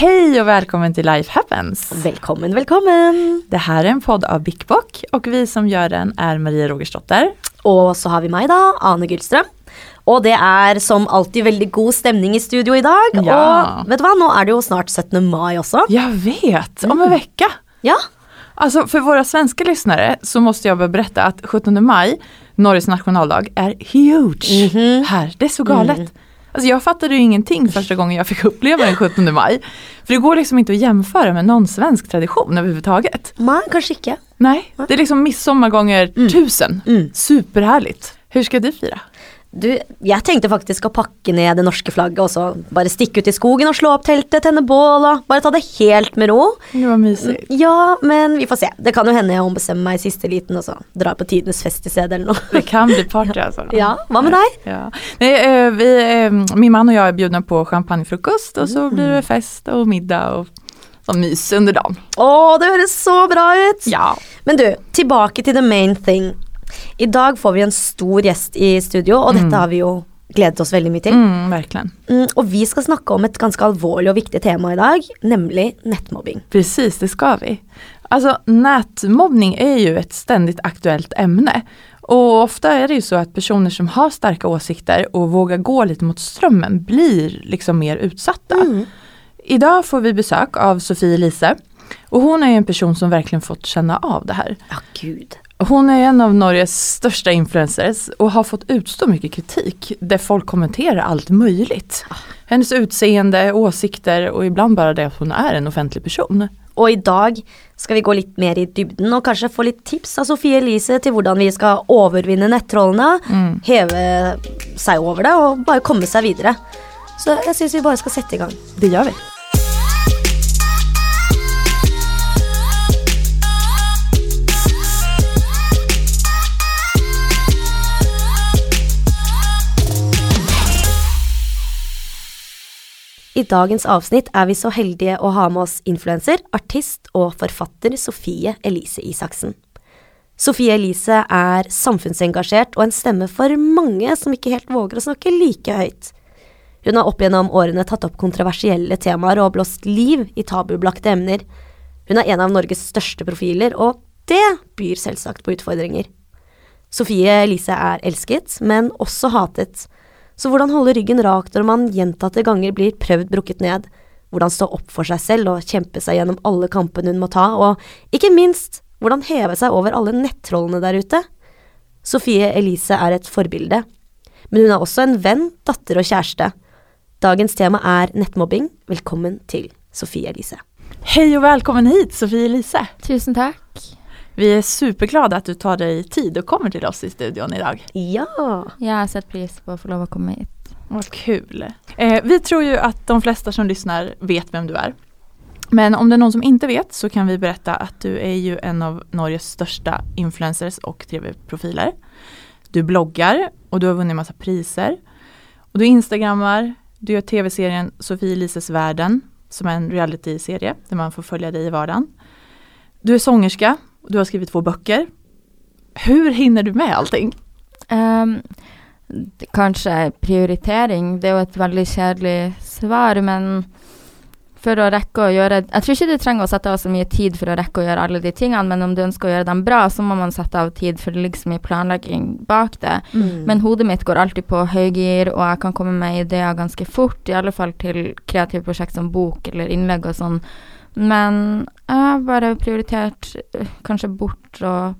Hej och välkommen till Life Happens! Välkommen, välkommen! Det här är en podd av Bickbock och vi som gör den är Maria Rogersdotter. Og så har vi meg, da, Ane Gullstrøm. Og det er som alltid veldig god stemning i studio i dag. Ja. Og vet du hva, nå er det jo snart 17. mai også. Jag vet, om en vecka! Ja. Alltså för våra svenska lyssnare så måste jag bara berätta att 17 maj, Norges nationaldag, är huge här. Det är så galet. Alltså jag fattade ju ingenting första gången jag fick uppleva den 17 maj. För det går liksom inte att jämföra med någon svensk tradition överhuvudtaget. Nei, kanskje ikke. Nej, det är liksom midsommar gånger tusen. Mm. Superhärligt. Hur ska du fira? Du, jeg tenkte faktisk å pakke ned det norske flagget og så bare stikke ut i skogen og slå opp teltet, tenne bål og bare ta det helt med ro. Det var mysig. Ja, men vi får se. Det kan jo hende jeg ombestemmer meg i siste liten og så drar på tidenes fest i stedet eller noe. Det kan bli party altså. Ja, hva med deg? Ja. Nej, eh, vi, eh, min mann og jeg er bjudna på champagnefrukost og så blir det fest og middag og sånn mys under dagen. Å, det høres så bra ut! Ja. Men du, tilbake til the main thing. I dag får vi en stor gjest i studio, og dette har vi jo gledet oss veldig mye til. Mm, verkligen. Mm, og vi skal snakke om et ganske alvorlig og viktig tema i dag, nemlig nettmobbing. Precis, det skal vi. Alltså nätmobbning är ju ett ständigt aktuellt ämne. Och ofta är det ju så att personer som har starka åsikter och vågar gå lite mot strömmen blir liksom mer utsatta. Idag får vi besök av Sofie Elise. Och hon är ju en person som verkligen fått känna av det här. Ja, gud. Hon är en av Norges största influencers och har fått utstå mycket kritik där folk kommenterar allt möjligt. Hennes utseende, åsikter och ibland bara det att hon är en offentlig person. Og i dag skal vi gå litt mer i dybden og kanskje få litt tips av Sofie Elise til hvordan vi skal overvinne nettrollene, heve seg over det og bare komme seg videre. Så jeg syns vi bare skal sette i gang. Det gjør vi. I dagens avsnitt er vi så heldige å ha med oss influenser, artist og forfatter Sofie Elise Isaksen. Sofie Elise er samfunnsengasjert og en stemme for mange som ikke helt våger å snakke like høyt. Hun har opp gjennom årene tatt opp kontroversielle temaer og blåst liv i tabubelagte emner. Hun er en av Norges største profiler, og det byr selvsagt på utfordringer. Sofie Elise er elsket, men også hatet. Så hvordan holde ryggen rak når man gjentatte ganger blir prøvd brukket ned? Hvordan stå opp for seg selv og kjempe seg gjennom alle kampene hun må ta, og ikke minst, hvordan heve seg over alle nettrollene der ute? Sofie Elise er et forbilde, men hun er også en venn, datter og kjæreste. Dagens tema er nettmobbing. Velkommen til Sofie Elise. Hei og velkommen hit Sofie Elise. Tusen tack. Vi er superglada at du tar deg tid og kommer til oss i studion dag. Ja. Jeg har sett pris på å få lov å komme hit. Vad kul. Eh, vi tror ju att de flesta som lyssnar vet vem du är. Men om det er noen som ikke vet så kan vi berätta att du er ju en av Norges største influencers og tv-profiler. Du bloggar og du har vunnit massa priser. Och du instagrammar, du gjør tv-serien Sofie Elises världen som er en reality-serie der man får følge deg i vardagen. Du er sångerska du har skrivit två böcker. Hur hinner du med allting? Um, det- kanskje prioritering, det er jo et veldig kjedelig svar, men for å rekke å gjøre Jeg tror ikke du trenger å sette av så mye tid for å rekke å gjøre alle de tingene, men om du ønsker å gjøre dem bra, så må man sette av tid, for det ligger så mye planlegging bak det. Men hodet mitt går alltid på høygir, og jeg kan komme med ideer ganske fort, i alle fall til kreative prosjekt som bok eller innlegg og sånn. Men jeg har bare prioritert øh, kanskje bort og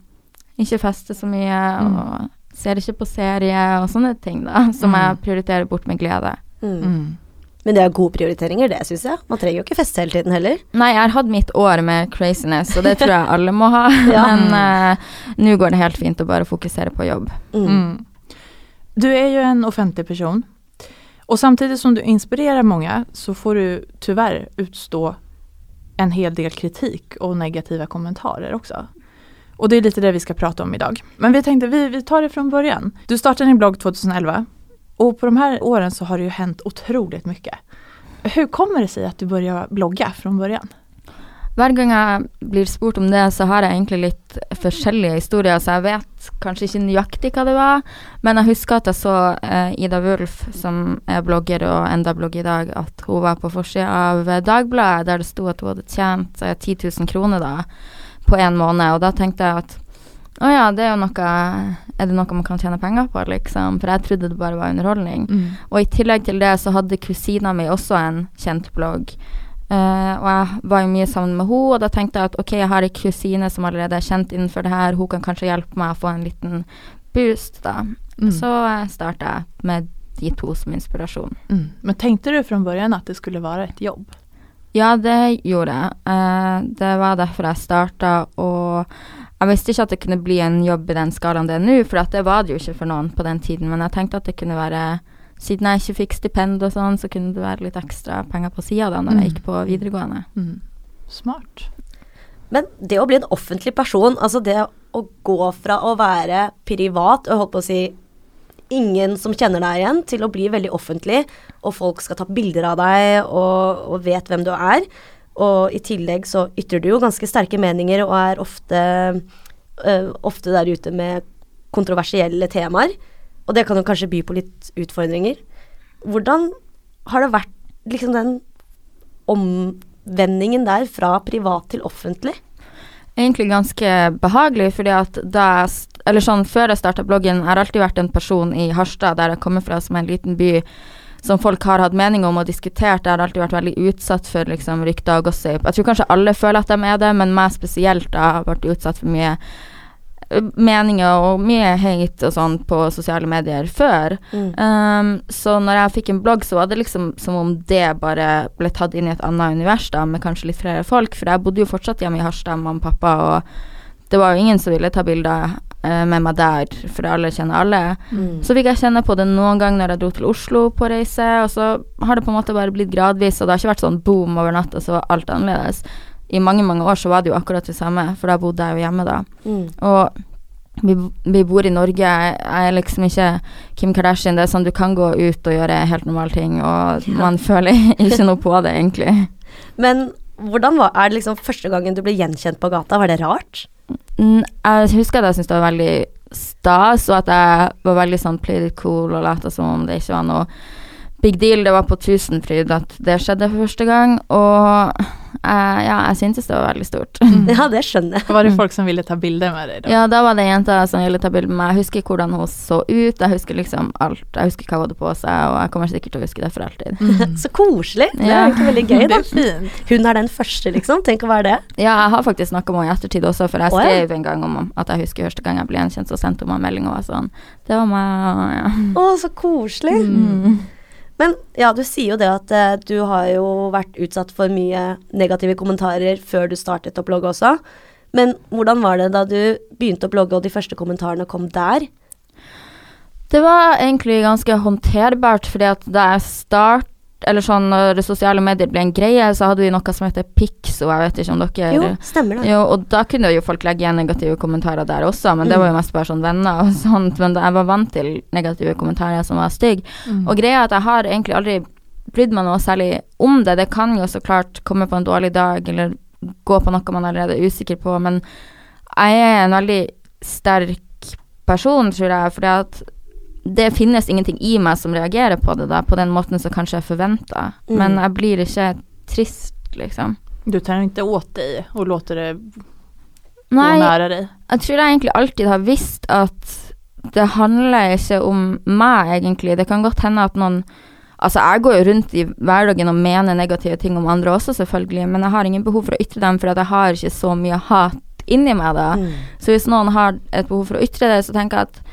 ikke feste så mye, og ser ikke på serie og sånne ting, da, som jeg prioriterer bort med glede. Mm. Men det er gode prioriteringer, det syns jeg. Man trenger jo ikke feste hele tiden heller. Nei, jeg har hatt mitt år med craziness, og det tror jeg alle må ha. Ja. Men uh, nå går det helt fint å bare fokusere på jobb. Mm. Mm. Du er jo en offentlig person. og samtidig som du inspirerer mange, så får du tyvärr utstå en hel del kritik och negativa kommentarer också. Och det är lite det vi ska prata om idag. Men vi tänkte vi, vi tar det från början. Du startade din blogg 2011 och på de här åren så har det ju hänt otroligt mycket. Hur kommer det sig att du började blogga från början? Hver gang jeg blir spurt om det, så har jeg egentlig litt forskjellige historier, så jeg vet kanskje ikke nøyaktig hva det var, men jeg husker at jeg så eh, Ida Wulf, som er blogger og enda blogger i dag, at hun var på forsida av Dagbladet der det sto at hun hadde tjent eh, 10 000 kroner da, på en måned, og da tenkte jeg at å ja, det er jo noe Er det noe man kan tjene penger på, liksom? For jeg trodde det bare var underholdning. Mm. Og i tillegg til det så hadde kusina mi også en kjent blogg. Eh, og jeg var jo mye sammen med henne, og da tenkte jeg at ok, jeg har ei kusine som allerede er kjent innenfor det her, hun kan kanskje hjelpe meg å få en liten boost, da. Mm. Så uh, starta jeg med de to som inspirasjon. Mm. Men tenkte du fra början at det skulle være et jobb? Ja, det gjorde jeg. Eh, det var derfor jeg starta, og jeg visste ikke at det kunne bli en jobb i den skalaen det er nå, for det var det jo ikke for noen på den tiden, men jeg tenkte at det kunne være Siden jeg ikke fikk stipend og sånn, så kunne det være litt ekstra penger på sida da når Mm. jeg gikk på videregående. Mm. Smart. Men det å bli en offentlig person, altså det å gå fra å være privat og holdt på å si ingen som kjenner deg igjen, til å bli veldig offentlig, og folk skal ta bilder av deg og, og vet hvem du er. Og i tillegg så ytrer du jo ganske sterke meninger og er ofte, øh, ofte der ute med kontroversielle temaer. Og det kan jo kanskje by på litt utfordringer. Hvordan har det vært liksom den omvendingen der fra privat til offentlig? Egentlig ganske behagelig, fordi at da jeg Eller sånn før jeg starta bloggen, jeg har alltid vært en person i Harstad, der jeg kommer fra, som er en liten by som folk har hatt mening om og diskutert. Jeg har alltid vært veldig utsatt for liksom rykter og gossip. Jeg tror kanskje alle føler at de er det, men meg spesielt da har vært utsatt for mye meninger og mye hate og sånn på sosiale medier før. Um, så når jeg fikk en blogg, så var det liksom som om det bare ble tatt inn i et annet univers, da, med kanskje litt flere folk. For jeg bodde jo fortsatt hjemme i Harstad med mamma og pappa, og det var jo ingen som ville ta bilder uh, med meg der, for alle kjenner alle. Mm. Så fikk jeg kjenne på det noen gang når jeg dro til Oslo på reise, og så har det på en måte bare blitt gradvis, og det har ikke vært sånn boom over natta, så var alt annerledes. I mange, mange år så var det jo akkurat det samme, for da bodde jeg jo hjemme da. Mm. Og vi, vi bor i Norge. Jeg er liksom ikke Kim Kardashian. Det er sånn du kan gå ut og gjøre helt normale ting, og man føler ikke noe på det, egentlig. Men hvordan var, er det liksom første gangen du ble gjenkjent på gata? Var det rart? Jeg husker at jeg syntes det var veldig stas, og at jeg var veldig sånn play it cool og lata som om det ikke var noe big deal. Det var på Tusenfryd at det skjedde for første gang, og eh, ja, jeg syntes det var veldig stort. Ja, det skjønner jeg. Var det folk som ville ta bilder med deg da? Ja, da var det ei jente som ville ta bilde med meg. Jeg husker hvordan hun så ut, jeg husker liksom alt. Jeg husker hva hun hadde på seg, og jeg kommer sikkert til å huske det for alltid. Mm. Så koselig. Det er ikke egentlig veldig gøy, Det da. er fint. Hun er den første, liksom. Tenk å være det. Ja, jeg har faktisk snakka med henne i ettertid også, for jeg ja. skrev en gang om at jeg husker første gang jeg ble gjenkjent, så sendte hun meg en melding og var sånn Det var meg, og ja. Å, så koselig. Mm. Men ja, du sier jo det at eh, du har jo vært utsatt for mye negative kommentarer før du startet å blogge også. Men hvordan var det da du begynte å blogge og de første kommentarene kom der? Det var egentlig ganske håndterbart, fordi at da jeg start eller sånn når sosiale medier ble en greie, så hadde vi noe som heter Pixo, jeg vet ikke om dere Jo, stemmer det. Jo, og da kunne jo folk legge igjen negative kommentarer der også, men det var jo mest bare sånn venner og sånt. Men jeg var vant til negative kommentarer som var stygge. Mm. Og greia er at jeg har egentlig aldri brydd meg noe særlig om det. Det kan jo så klart komme på en dårlig dag, eller gå på noe man allerede er usikker på, men jeg er en veldig sterk person, tror jeg, fordi at det finnes ingenting i meg som reagerer på det da, på den måten som kanskje er forventa. Mm. Men jeg blir ikke trist, liksom. Du tar ikke åt deg og låter det gå dig? Jeg tror jeg egentlig alltid har visst at det handler ikke om meg, egentlig. Det kan godt hende at noen Altså, jeg går jo rundt i hverdagen og mener negative ting om andre også, selvfølgelig, men jeg har ingen behov for å ytre dem, for at jeg har ikke så mye hat inni meg da. Mm. Så hvis noen har et behov for å ytre det, så tenker jeg at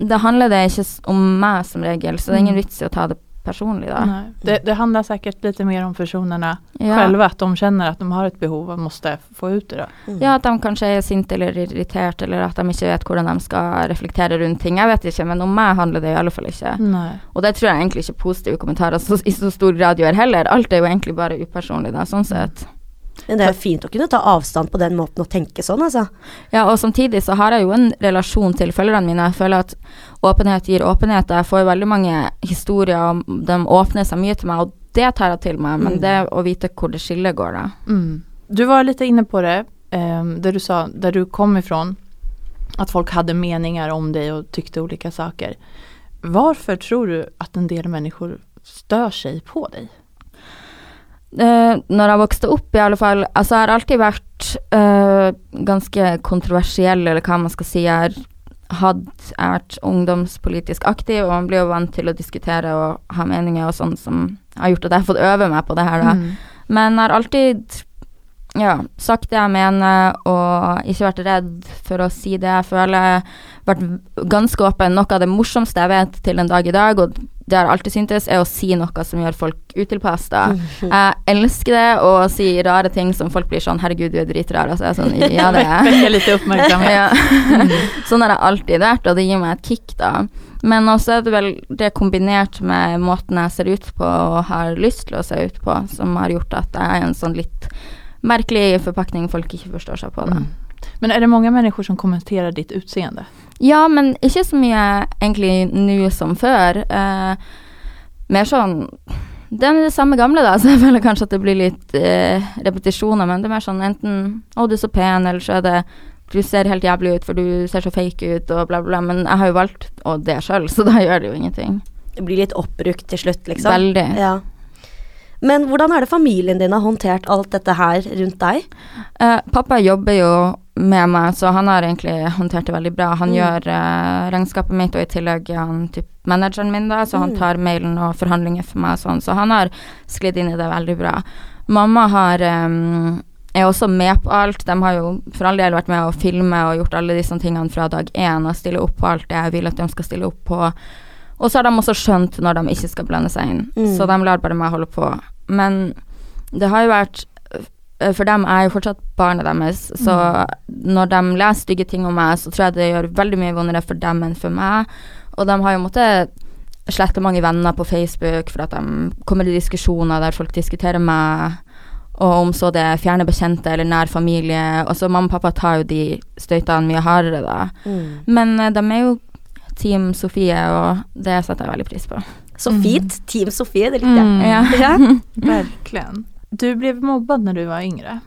det handler det ikke om meg som regel, så det er ingen Mm. vits i å ta det personlig da. Det, det handler sikkert litt mer om personene Ja. selv, at de kjenner at de har et behov og må få ut det. Mm. Ja, at de kanskje er sinte eller irritert, eller at de ikke vet hvordan de skal reflektere rundt ting. Jeg vet ikke, men om meg handler det i alle fall ikke. Nei. Og det tror jeg egentlig ikke positive kommentarer så, i så stor grad gjør heller. Alt er jo egentlig bare upersonlig, da, sånn sett. Men det er jo fint å kunne ta avstand på den måten og tenke sånn, altså. Ja, og samtidig så har jeg jo en relasjon til følgerne mine. Jeg føler at åpenhet gir åpenhet. Jeg får veldig mange historier, og de åpner seg mye til meg, og det tar jeg til meg. Men Mm. det å vite hvor det skillet går, da. Mm. Du var litt inne på det, um, där du sa, der du kom ifrån, at folk hadde meningar om deg og tykte ulike saker. Hvorfor tror du at en del människor stør seg på dig? Eh, når jeg vokste opp, i alle fall Altså, jeg har alltid vært uh, ganske kontroversiell, eller hva man skal si. Jeg har vært ungdomspolitisk aktiv, og man blir jo vant til å diskutere og ha meninger og sånn som har gjort at jeg har fått øve meg på det her, da. Mm. Men jeg har alltid ja, sagt det jeg mener, og ikke vært redd for å si det jeg føler. Vært ganske åpen. Noe av det morsomste jeg vet til en dag i dag, og det har alltid syntes, er å si noe som gjør folk utilpass. da. Jeg elsker det å si rare ting som folk blir sånn 'herregud, du er dritrar'. og så er sånn, ja, det er jeg. litt oppmerksomhet. Ja. sånn har jeg alltid vært, og det gir meg et kick, da. Men også er det vel det kombinert med måten jeg ser ut på og har lyst til å se ut på, som har gjort at jeg er en sånn litt merkelig forpakning folk ikke forstår seg på. Da. Men er det mange mennesker som kommenterer ditt utseende? Ja, men ikke så mye egentlig nå som før. Eh, mer sånn Det er det samme gamle, da, så jeg føler kanskje at det blir litt eh, repetisjoner, men det er mer sånn enten 'Å, du er så pen', eller så er det 'Du ser helt jævlig ut, for du ser så fake ut', og bla, bla, bla. Men jeg har jo valgt å det sjøl, så da gjør det jo ingenting. Det blir litt oppbrukt til slutt, liksom. Veldig. Ja. Men hvordan er det familien din har håndtert alt dette her rundt deg? Eh, pappa jobber jo med meg, så han har egentlig håndtert det veldig bra. Han Mm. gjør eh, regnskapet mitt, og i tillegg er han typ manageren min, da, så han Mm. tar mailen og forhandlinger for meg og sånn, så han har sklidd inn i det veldig bra. Mamma har em, er også med på alt. De har jo for all del vært med å filme og gjort alle disse tingene fra dag én og stille opp på alt det jeg vil at de skal stille opp på. Og så har de også skjønt når de ikke skal blande seg inn, Mm. så de lar bare meg holde på. Men det har jo vært øh, For dem er jo fortsatt barna deres, så når de leser stygge ting om meg, så tror jeg det gjør veldig mye vondere for dem enn for meg. Og de har jo måttet slette mange venner på Facebook for at de kommer i diskusjoner der folk diskuterer meg, og om så det er fjerne bekjente eller nær familie. Og så mamma og pappa tar jo de støytene mye hardere, da. Mm. Men eh, de er jo Team Sofie, og det setter jeg veldig pris på. Så Mm. fint. Team Sofie, det likte jeg. Mm. Ja. Ja. Verkligen. Du ble mobba når du var yngre.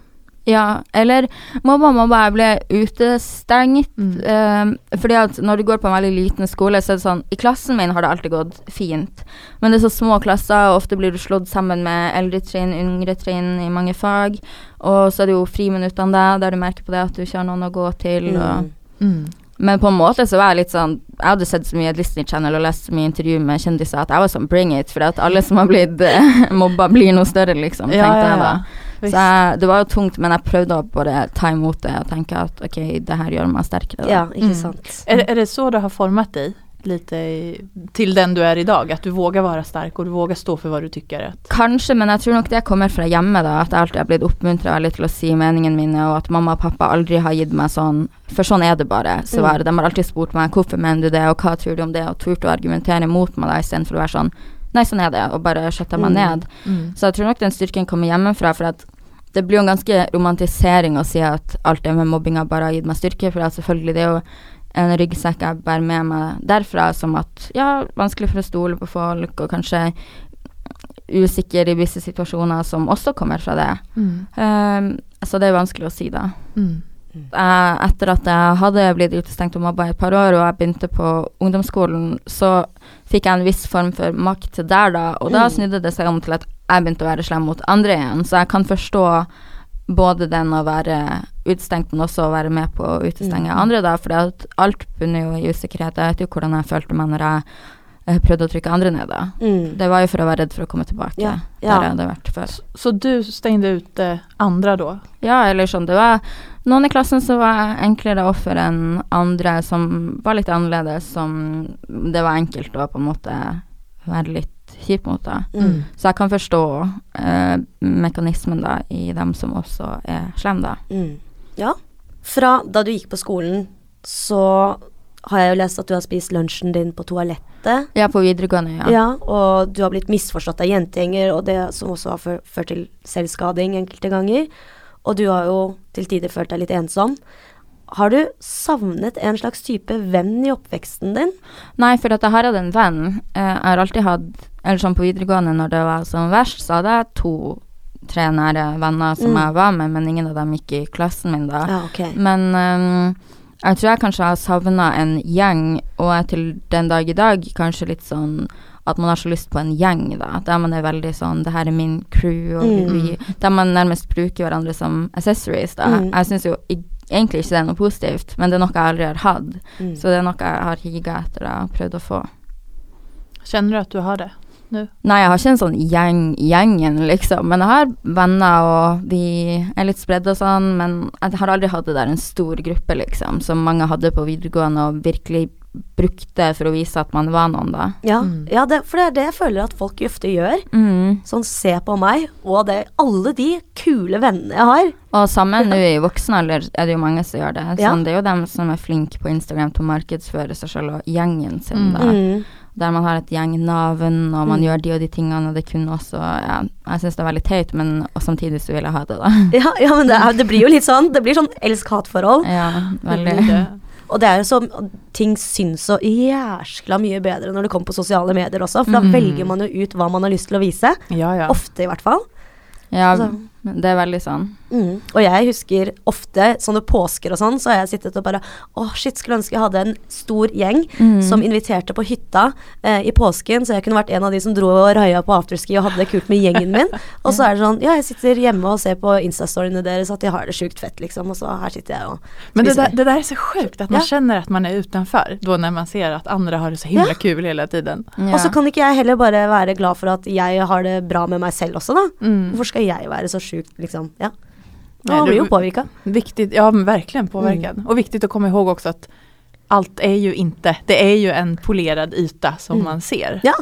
Ja, eller mobba og bare ble utestengt. Mm. eh, fordi at når du går på en veldig liten skole, så er det sånn I klassen min har det alltid gått fint, men det er så små klasser, og ofte blir du slått sammen med eldre trinn, yngre trinn i mange fag. Og så er det jo friminuttene der, der du merker på det at du ikke har noen å gå til. Og, Mm. Men på en måte så var jeg litt sånn Jeg hadde sett så mye Disney Channel og lest så mye intervju med kjendiser at jeg var sånn bring it, for at alle som har blitt eh, mobba, blir noe større, liksom, Ja, tenkte ja, jeg da. ja. Så jeg, det var jo tungt, men jeg prøvde å bare ta imot det og tenke at ok, det her gjør meg sterkere. Da. Ja, ikke Mm. sant. Mm. det- er, det så det har format dig? Lite til den du er i dag. At du vågar være sterk og du vågar stå for hva du tykker. Kanskje, men jeg tror nok det kommer fra hjemme, da. At jeg alltid har blitt oppmuntra veldig til å si meningene mine, og at mamma og pappa aldri har gitt meg sånn For sånn er det bare. Så Mm. De har alltid spurt meg hvorfor mener du det, og hva tror du om det, og turt å argumentere mot meg da, istedenfor å være sånn Nei, sånn er det, og bare skjøtte meg Mm. ned. mm. Så jeg tror nok den styrken kommer hjemmefra, for at det blir jo en ganske romantisering å si at alt det med mobbinga bare har gitt meg styrke, for selvfølgelig det er jo en ryggsekk jeg bærer med meg derfra, som at ja, vanskelig for å stole på folk, og kanskje usikker i visse situasjoner som også kommer fra det. Mm. Um, så det er vanskelig å si, da. Mm. Jeg, etter at jeg hadde blitt utestengt og mobba i et par år, og jeg begynte på ungdomsskolen, så fikk jeg en viss form for makt der, da, og da Mm. snudde det seg om til at jeg begynte å være slem mot andre igjen, så jeg kan forstå både den å være utestengt, men også å være med på å utestenge Mm. andre, da, for alt bunner jo i usikkerhet. Jeg vet jo hvordan jeg følte meg når jeg eh, prøvde å trykke andre ned, da. Mm. Det var jo for å være redd for å komme tilbake Ja, der jeg hadde vært før. Så, så du stengte ute andre da? Ja, eller sånn, det var noen i klassen som var enklere offer enn andre som var litt annerledes, som det var enkelt å på en måte være litt kjip mot, da. Mm. Så jeg kan forstå eh, mekanismen da i dem som også er slemme. Mm. Ja. Fra da du gikk på skolen, så har jeg jo lest at du har spist lunsjen din på toalettet. Ja, på videregående, ja. Ja. og du har blitt misforstått av jentegjenger, og det som også har ført til selvskading enkelte ganger. Og du har jo til tider følt deg litt ensom. Har du savnet en slags type venn i oppveksten din? Nei, for at jeg har hatt en venn. Eh, jeg har alltid hatt Eller sånn på videregående, når det var som verst, så hadde jeg to tre nære venner som Mm. jeg var med, men ingen av dem gikk i klassen min da. Ja, okay. Men um, jeg tror jeg kanskje har savna en gjeng, og er til den dag i dag kanskje litt sånn at man har så lyst på en gjeng, da. Der man er veldig sånn Det her er min crew, og Mm. vi Der man nærmest bruker hverandre som accessories, da. Mm. Jeg syns jo i- egentlig ikke det er noe positivt, men det er noe jeg aldri har hatt. Mm. Så det er noe jeg har higa etter og prøvd å få. Kjenner du at du har det? Nei, jeg har ikke en sånn gjeng, gjengen, liksom. Men jeg har venner, og de er litt spredd og sånn. Men jeg har aldri hatt det der en stor gruppe, liksom, som mange hadde på videregående og virkelig brukte for å vise at man var noen, da. Ja, Mm. ja det, for det er det jeg føler at folk ofte gjør. Mm. Sånn se på meg, og det alle de kule vennene jeg har. Og sammen nå i voksen alder er det jo mange som gjør det. Ja. Sånn, det er jo dem som er flinke på Instagram til å markedsføre seg selv og gjengen sin, Mm. da. Mm. Der man har et gjengnavn, og man Mm. gjør de og de tingene, og det kunne også Ja, jeg syns det er veldig teit, men og samtidig så vil jeg ha det, da. Ja, ja, men det, det blir jo litt sånn. Det blir sånn elsk-hat-forhold. Ja, Det veldig. Og det er jo så Ting syns så jæskla mye bedre når det kommer på sosiale medier også, for da Mm. velger man jo ut hva man har lyst til å vise. Ja, ja. Ofte, i hvert fall. Ja, Altså. Men det er veldig sånn. Mm. Og jeg husker ofte sånne påsker og sånn, så har jeg sittet og bare Å, shit, skulle ønske jeg hadde en stor gjeng Mm. som inviterte på hytta eh, i påsken, så jeg kunne vært en av de som dro og raia på afterski og hadde det kult med gjengen min. Og så er det sånn Ja, jeg sitter hjemme og ser på instastoryene deres at de har det sjukt fett, liksom, og så her sitter jeg og Men det der, där, det der er så sjukt at man Ja. kjenner at man er utenfor, da når man ser at andre har det så himla Ja. kul hele tiden. Ja. Og så kan ikke jeg heller bare være glad for at jeg har det bra med meg selv også, da. Mm. Hvorfor skal jeg være så sjukt, liksom? Ja. Nej, Man det- blir jo påverkad. Viktigt, ja men verkligen påverkad. Och viktigt att komma ihåg också att allt är ju inte, det är ju en polerad yta som Mm. man ser. Ja.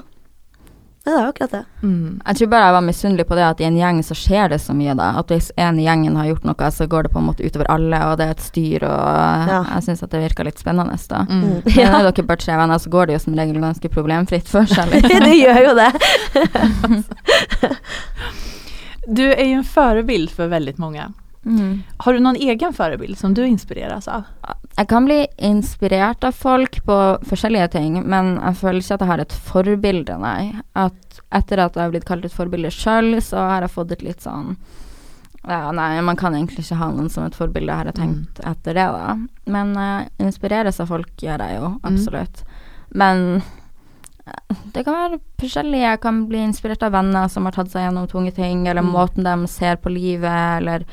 Ja, det er akkurat det. Mm. Jeg tror bare jeg var misunnelig på det at i en gjeng så skjer det så mye, da. At hvis en i gjengen har gjort noe, så går det på en måte utover alle, og det er et styr, og Ja. jeg syns at det virka litt spennende, da. Mm. Mm. Ja. når dere bare tre venner, så går det jo som regel ganske problemfritt for seg, det gjør jo det. Du är ju en förebild för väldigt många. Mm. Har du någon egen förebild som du inspireras av? Jeg kan bli inspirert av folk på forskjellige ting, men jeg føler ikke at jeg har et forbilde, nei. At etter at jeg har blitt kalt et forbilde sjøl, så har jeg fått et litt sånn ja, nei, man kan egentlig ikke ha noen som et forbilde, har jeg tenkt etter det, da. Men uh, inspireres av folk gjør jeg jo, absolutt. Men eh, det kan være forskjellig. Jeg kan bli inspirert av venner som har tatt seg gjennom tunge ting, eller Mm. måten de ser på livet, eller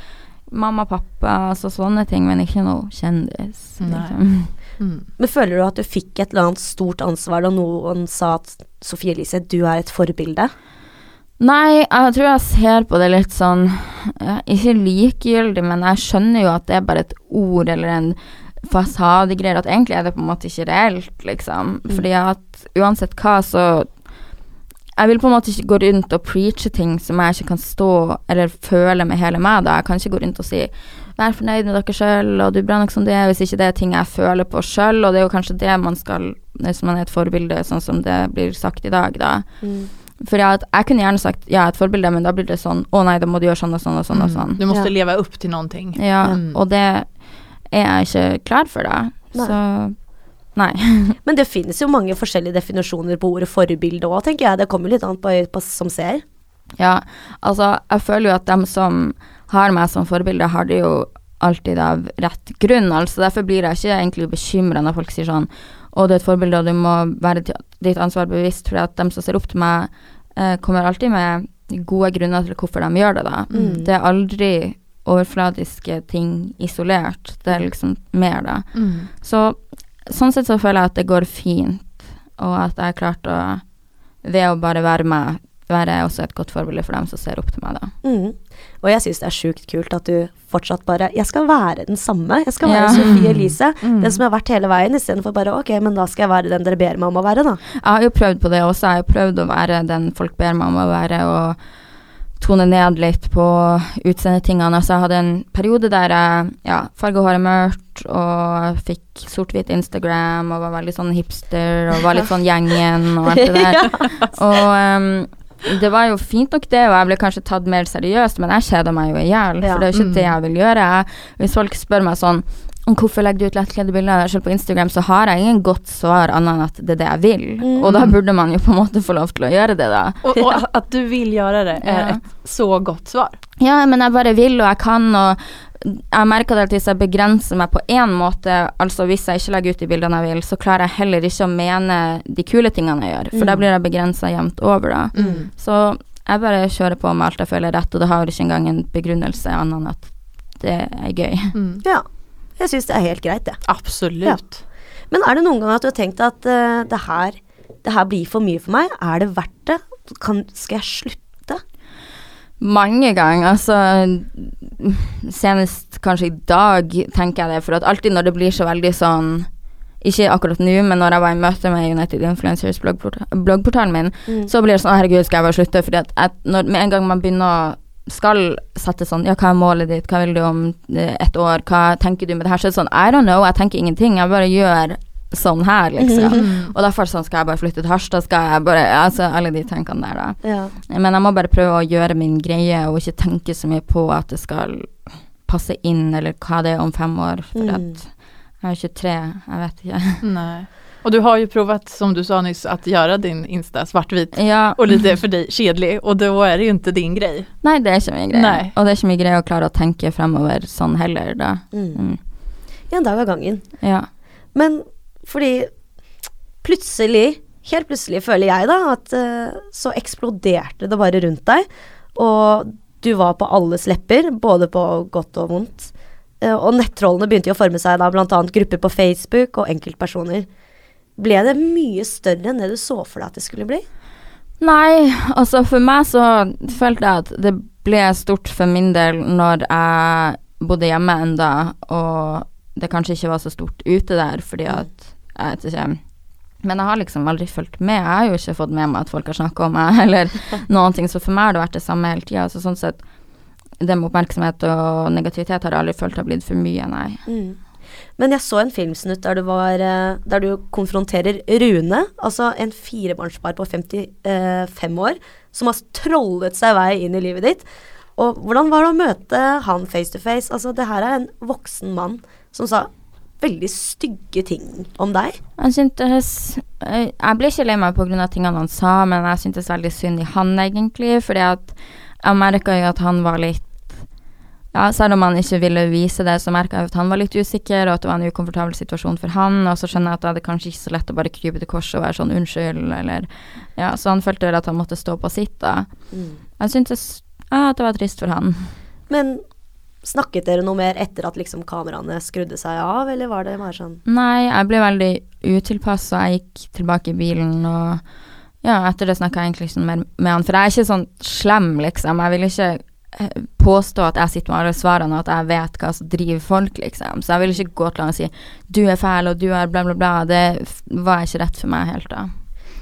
mamma og pappa, altså sånne ting, men ikke noe kjendis. Liksom. Mm. Men føler du at du fikk et eller annet stort ansvar da noen sa at Sofie Elise, du er et forbilde? Nei, jeg tror jeg ser på det litt sånn Ikke likegyldig, men jeg skjønner jo at det er bare et ord eller en fasadegreier. At egentlig er det på en måte ikke reelt, liksom. Mm. Fordi at uansett hva, så Jeg vil på en måte ikke gå rundt og preache ting som jeg ikke kan stå eller føle med hele meg. da. Jeg kan ikke gå rundt og si 'vær fornøyd med dere sjøl', og 'du er bra nok som du er', hvis ikke det er ting jeg føler på sjøl. Og det er jo kanskje det man skal hvis man er et forbilde, sånn som det blir sagt i dag, da. For jeg, jeg kunne gjerne sagt ja, et forbilde, men da blir det sånn å nei, da må du gjøre sånn og sånn og sånn. og sånn. Du måste Ja. opp til noen ting Ja, Mm. og det er jeg ikke klar for, det. Nei. Så nei. Men det finnes jo mange forskjellige definisjoner på ordet forbilde òg, tenker jeg. Det kommer litt an på, øyet som ser. Ja, altså, jeg føler jo at dem som har meg som forbilde, har det jo alltid av rett grunn. Altså, derfor blir jeg ikke egentlig bekymra når folk sier sånn å, du er et forbilde, og du må være ditt ansvar bevisst, for at dem som ser opp til meg, eh, kommer alltid med gode grunner til hvorfor de gjør det, da. Mm. Det er aldri overfladiske ting isolert. Det er liksom mer, da. Mm. Så sånn sett så føler jeg at det går fint, og at jeg har klart å Ved å bare være meg, være også et godt forbilde for dem som ser opp til meg, da. Mm. Og jeg syns det er sjukt kult at du fortsatt bare Jeg skal være den samme. Jeg skal være Ja. Sofie Elise. Mm. Den som jeg har vært hele veien, istedenfor bare ok, men da skal jeg være den dere ber meg om å være, da. Jeg har jo prøvd på det også. Jeg har jo prøvd å være den folk ber meg om å være, og tone ned litt på utseendetingene. Altså, jeg hadde en periode der jeg ja, farga håret mørkt og fikk sort-hvit Instagram og var veldig sånn hipster og var litt sånn gjengen og alt det der. Og um, det var jo fint nok det, og jeg ble kanskje tatt mer seriøst, men jeg kjeda meg jo i hjel, for det er jo ikke Mm. det jeg vil gjøre. Jeg, hvis folk spør meg sånn hvorfor legger du ut lettkledde bilder selv på Instagram, så har jeg ingen godt svar annet enn at det er det jeg vil. Mm. Og da burde man jo på en måte få lov til å gjøre det, da. Og, og att- att du vil gjøre det er Ja. et så godt svar. Ja, men jeg bare vil, og jeg kan, og jeg merker det at hvis jeg begrenser meg på én måte, altså hvis jeg ikke legger ut de bildene jeg vil, så klarer jeg heller ikke å mene de kule tingene jeg gjør, for da Mm. blir jeg begrensa jevnt over, da. Mm. Så jeg bare kjører på med alt jeg føler er rett, og det har ikke engang en begrunnelse annet enn at det er gøy. Mm. Ja. Jeg syns det er helt greit, det. Absolut. Men er det noen gang at du har tenkt at uh, det, her, det her blir for mye for meg? Er det verdt det? Kan, skal jeg slutte? Mange ganger, altså Senest kanskje i dag tenker jeg det, for at alltid når det blir så veldig sånn ikke akkurat nå, men når jeg var i møte med United Influencers bloggporta- bloggportalen min, Mm. så blir det sånn herregud, skal jeg bare slutte? Fordi at jeg, når, med en gang man begynner å skal sette sånn Ja, hva er målet ditt? Hva vil du om eh, et år? Hva tenker du med det her? Så er det sånn I don't know, jeg tenker ingenting. Jeg bare gjør sånn her, liksom. Mm. Og derfor sånn skal jeg bare flytte til Harstad, skal jeg bare Altså alle de tankene der, da. Ja. Men jeg må bare prøve å gjøre min greie, og ikke tenke så mye på at det skal passe inn, eller hva det er om fem år. For Mm. at jeg er 23, jeg vet ikke. Nej. Och du har ju provat, som du sa nyss, att göra din Insta svartvit Ja. og litt for deg kjedelig, og da er det jo ikke din grej. Nei, det er ikke min greie. Nei. Og det er ikke min greie å klare å tenke fremover sånn heller, da. Mm. Mm. En dag av gangen. Ja. Men fordi plutselig, helt plutselig føler jeg da, at uh, så eksploderte det bare rundt deg. Og du var på alles lepper, både på godt og vondt. Uh, og nettrollene begynte jo å forme seg da, blant annet grupper på Facebook og enkeltpersoner. Ble det mye større enn det du så for deg at det skulle bli? Nei, altså for meg så følte jeg at det ble stort for min del når jeg bodde hjemme enda, og det kanskje ikke var så stort ute der, fordi at jeg vet ikke Men jeg har liksom aldri fulgt med. Jeg har jo ikke fått med meg at folk har snakka om meg, eller noen ting, så for meg har det vært det samme hele tida. Så sånn sett, det med oppmerksomhet og negativitet har jeg aldri følt har blitt for mye, nei. Mm. Men jeg så en filmsnutt der du, var, eh, der du konfronterer Rune, altså en firebarnspar på 55 år, som har trollet seg vei inn i livet ditt. Og hvordan var det å møte han face to face? Altså, det her er en voksen mann som sa veldig stygge ting om deg. Jeg syntes Jeg jeg ble ikke lei meg pga. tingene han sa, men jeg syntes veldig synd i han, egentlig. Fordi at jeg merka jo at han var litt Ja, selv om han ikke ville vise det, så merka jeg at han var litt usikker, og at det var en ukomfortabel situasjon for han. Og så skjønner jeg at det er kanskje ikke så lett å bare krype til korset og være sånn unnskyld, eller Ja, så han følte vel at han måtte stå på sitt, da. Jeg syntes ja, at det var trist for han. Men snakket dere noe mer etter at liksom kameraene skrudde seg av, eller var det bare sånn Nei, jeg ble veldig utilpass, og jeg gikk tilbake i bilen, og ja, etter det snakka jeg egentlig ikke mer med han, for jeg er ikke sånn slem, liksom. Jeg vil ikke påstå at jeg sitter med alle svarene, og at jeg vet hva som driver folk, liksom. Så jeg vil ikke gå til han og si 'du er fæl', og 'du er bla, bla, bla'. Det var ikke rett for meg helt da.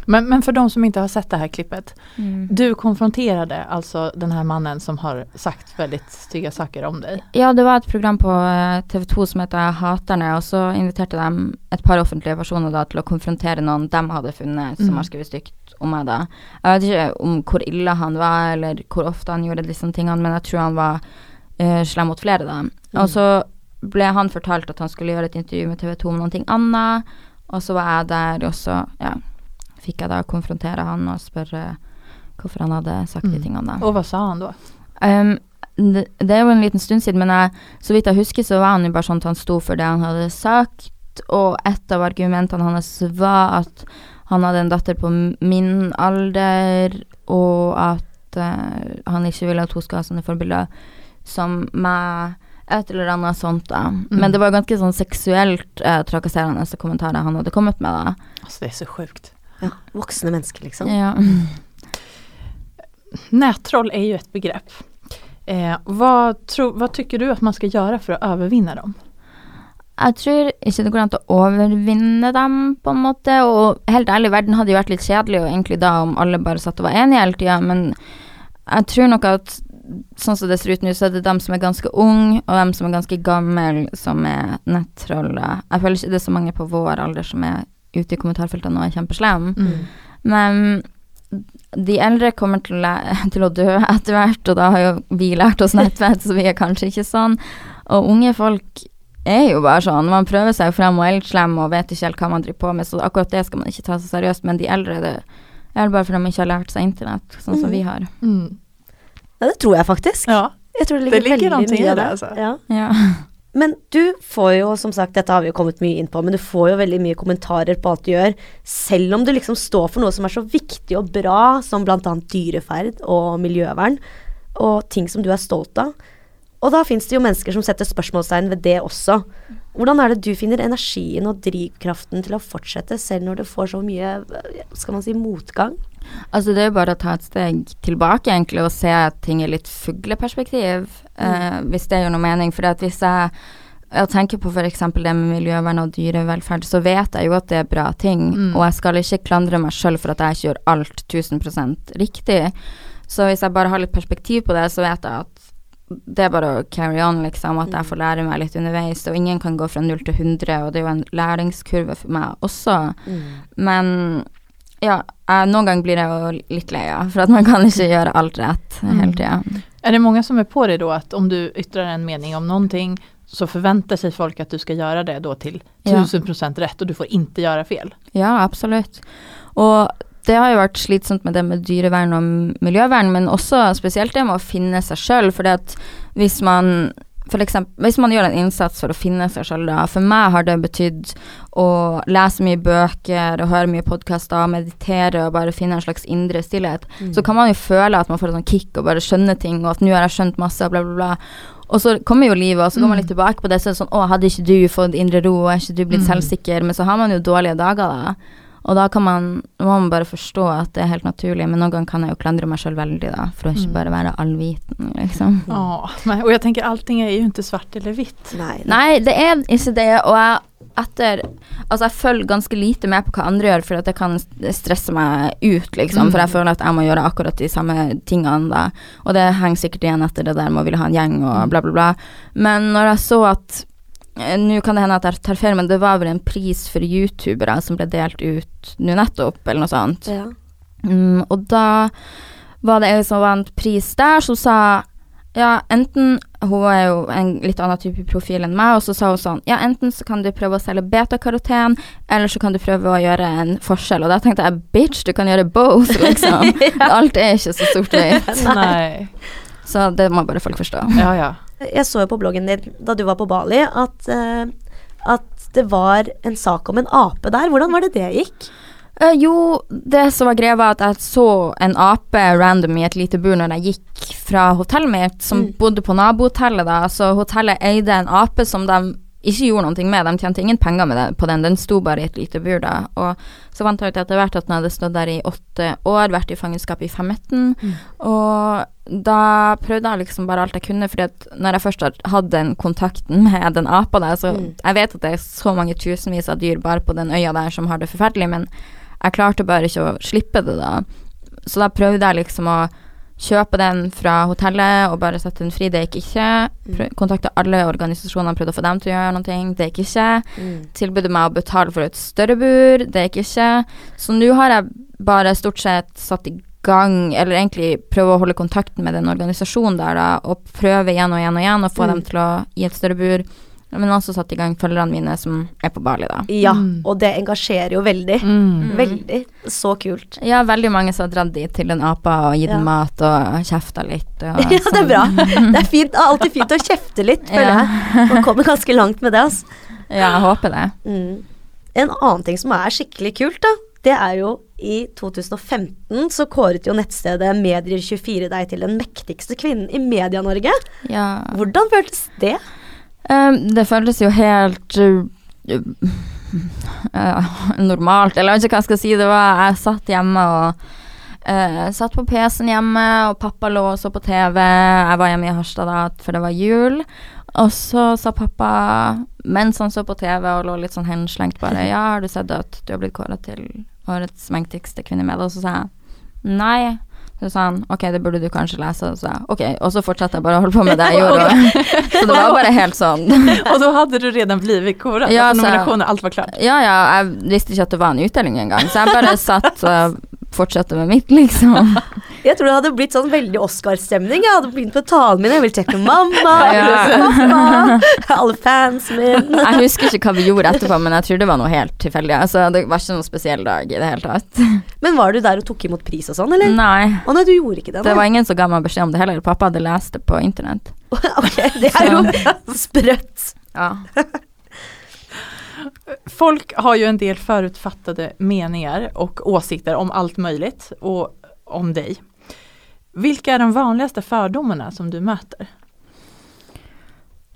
Men, men for de som ikke har sett det her klippet. Mm. Du konfronterte altså den her mannen som har sagt veldig stygge saker om deg? Ja, det var et program på eh, TV 2 som heter Haterne, og så inviterte de et par offentlige personer da til å konfrontere noen de hadde funnet som Mm. har skrevet stygt om meg da. Jeg vet ikke om hvor ille han var, eller hvor ofte han gjorde disse tingene, men jeg tror han var uh, slem mot flere da. Og så ble han fortalt at han skulle gjøre et intervju med TV 2 om noe annet, og så var jeg der, og så, ja, fikk jeg da konfrontere han og spørre hvorfor han hadde sagt de Mm. tingene da. Og hva sa han da? Um, det, det er jo en liten stund siden, men jeg, så vidt jeg husker, så var han jo bare sånn at han sto for det han hadde sagt, og et av argumentene hans var at han hadde en datter på min alder, og at uh, han ikke ville at hun skulle ha sånne forbilder som meg, et eller annet sånt da. Men det var ganske sånn seksuelt eh, trakasserende kommentarer han hadde kommet med da. Altså, det er så sjukt. ja, voksne mennesker, liksom? Ja. Nättroll är ju ett begrepp. Eh, vad, tro, vad tycker du att man ska göra för att övervinna dem? Jeg tror ikke det går an å overvinne dem, på en måte. Og helt ærlig, verden hadde jo vært litt kjedelig og egentlig da om alle bare satt og var enige hele tida, men jeg tror nok at sånn som det ser ut nå, så er det dem som er ganske unge, og dem som er ganske gamle, som er nettroller. Jeg føler ikke det er så mange på vår alder som er ute i kommentarfeltene og er kjempeslemme. Men de eldre kommer til, til å dø etter hvert, og da har jo vi lært oss nettvett, så vi er kanskje ikke sånn. Og unge folk er jo bare sånn. Man prøver seg jo frem og er litt slem og vet ikke helt hva man driver på med, så akkurat det skal man ikke ta så seriøst. Men de eldre, det er bare fordi de ikke har lært seg internett, sånn som vi har. Mm. Ja, det tror jeg faktisk. Ja. Jeg tror det Det ligger, ligger veldig mye i mye av det, det. altså. Ja. Ja. Men du får jo, som sagt, dette har vi jo kommet mye inn på, men du får jo veldig mye kommentarer på alt du gjør, selv om du liksom står for noe som er så viktig og bra, som bl.a. dyreferd og miljøvern, og ting som du er stolt av. Og da fins det jo mennesker som setter spørsmålstegn ved det også. Hvordan er det du finner energien og drivkraften til å fortsette, selv når du får så mye, skal man si, motgang? Altså det er jo bare å ta et steg tilbake egentlig og se ting i litt fugleperspektiv, eh, hvis det gjør noe mening. For hvis jeg, jeg tenker på f.eks. det med miljøvern og dyrevelferd, så vet jeg jo at det er bra ting, Mm. og jeg skal ikke klandre meg sjøl for at jeg ikke gjør alt 1000% riktig. Så hvis jeg bare har litt perspektiv på det, så vet jeg at det er bare å carry on, liksom. At jeg får lære meg litt underveis. Og ingen kan gå fra null til 100, og det er jo en læringskurve for meg også. Men ja, jeg, noen ganger blir jeg jo litt lei av, for at man kan ikke gjøre alt rett hele tida. Er det mange som er på deg da, at om du yttrar en mening om noe, så forventer seg folk at du skal gjøre det da til 1000 ja. rett, og du får ikke gjøre fel? Ja, absolutt. Og det har jo vært slitsomt med det med dyrevern og miljøvern, men også spesielt det med å finne seg sjøl. For at hvis man for eksempel, hvis man gjør en innsats for å finne seg sjøl, da. For meg har det betydd å lese mye bøker og høre mye podkaster, meditere og bare finne en slags indre stillhet. Så kan man jo føle at man får et sånn kick og bare skjønner ting, og at nå har jeg skjønt masse, bla, bla, bla. Og så kommer jo livet, og så går man litt tilbake på det, så er det sånn Å, hadde ikke du fått indre ro, og er ikke du blitt selvsikker? Men så har man jo dårlige dager, da. Og da kan man, må man bare forstå at det er helt naturlig, men noen ganger kan jeg jo klandre meg sjøl veldig, da, for å ikke bare være allviten, liksom. Ja, og jeg tenker tänker allting er jo ikke svart eller hvitt. Nei. Nei, det er ikke det, og jeg etter Altså, jeg følger ganske lite med på hva andre gjør, for at det kan stresse meg ut, liksom. For jeg føler at jeg må gjøre akkurat de samme tingene, da. Og det henger sikkert igjen etter det der med å ville ha en gjeng og bla, bla, bla. Men når jeg så at Nå kan det hende at jeg tar feil, men det var vel en pris for youtubere som ble delt ut nå nettopp, eller noe sånt. Ja. Mm, og da var det ei som vant pris der, som sa ja, enten Hun er jo en litt annen type profil enn meg, og så sa hun sånn Ja, enten så kan du prøve å selge betakaroten, eller så kan du prøve å gjøre en forskjell. Og da tenkte jeg bitch, du kan gjøre both, liksom. Alt er ikke så sort-hvitt. Nej, Så det må bare folk forstå. ja ja. Jeg så jo på bloggen din da du var på Bali, at, eh, at det var en sak om en ape der. Hvordan var det det gikk? Uh, jo, det som var greia, var at jeg så en ape random i et lite bur når jeg gikk fra hotellet mitt, som Mm. bodde på nabohotellet da. Så hotellet eide en ape som de ikke gjorde noe med. De tjente ingen penger med det, på den. Den sto bare i et lite bur da. Og så fant jeg ut etter hvert at den hadde stått der i åtte år, vært i fangenskap i 15. Og da prøvde jeg liksom bare alt jeg kunne, fordi at når jeg først hadde den kontakten med den apa der, så Mm. jeg vet at det er så mange tusenvis av dyr bare på den øya der som har det forferdelig, men jeg klarte bare ikke å slippe det da. Så da prøvde jeg liksom å kjøpe den fra hotellet og bare sette den fri. Det gikk ikke. Prøv, kontakte alle organisasjonene, prøvde å få dem til å gjøre noe. Det gikk ikke. Tilbød meg å betale for et større bur. Det gikk ikke. Så nå har jeg bare stort sett satt i gang, eller egentlig prøve å holde kontakten med den organisasjonen der, da, og prøve igjen og igjen og igjen å få Mm. dem til å gi et større bur. Men også satt i gang følgerne mine som er på Bali, da. Ja, Mm. og det engasjerer jo veldig. Mm. Veldig. Så kult. Ja, veldig mange som har dratt dit til en apa og gitt Ja. den mat og kjefta litt. Og, Ja, det er bra. Det er fint. Alltid fint å kjefte litt, føler Ja. jeg. Man kommer ganske langt med det, altså. Ja, jeg håper det. Mm. En annen ting som er skikkelig kult, da, det er jo i 2015 så kåret jo nettstedet Medier24 deg til den mektigste kvinnen i Media-Norge. Ja. Hvordan føltes det? Um, det føltes jo helt uh, uh, normalt, eller jeg vet ikke hva jeg skal si. Det var Jeg satt hjemme og uh, satt på PC-en hjemme, og pappa lå og så på TV. Jeg var hjemme i Harstad da, for det var jul. Og så sa pappa, mens han så på TV og lå litt sånn henslengt, bare Ja, har du sett at du har blitt kåra til årets mektigste kvinne med media? Og så sa jeg nei. Så sa han ok, det burde du kanskje lese. Og så ok, og så fortsatte jeg bare å holde på med det jeg gjorde. Så det var bare helt sånn. og da hadde du redan blivit kåret Ja, alltså så- nominationen, allt var klart. Ja, ja, jeg visste ikke at det var en utdeling engang, så jeg bare satt og fortsatte med mitt, liksom. Jeg tror det hadde blitt sånn veldig Oscar-stemning. Jeg hadde begynt på talen min. Jeg vil trekke mamma, Ja. mamma, alle fansen min. Jeg husker ikke hva vi gjorde etterpå, men jeg tror det var noe helt tilfeldig. Altså, det var ikke noen spesiell dag i det hele tatt. Men var du der og tok imot pris og sånn, eller? Nei. Å nei, du gjorde ikke det? Det var ingen som ga meg beskjed om det heller. Pappa hadde lest det på internett. ok, det er jo sprøtt. Ja. Folk har ju en del förutfattade meningar och åsikter om allt möjligt och om dig. Vilka är de vanligaste fördomarna som du møter?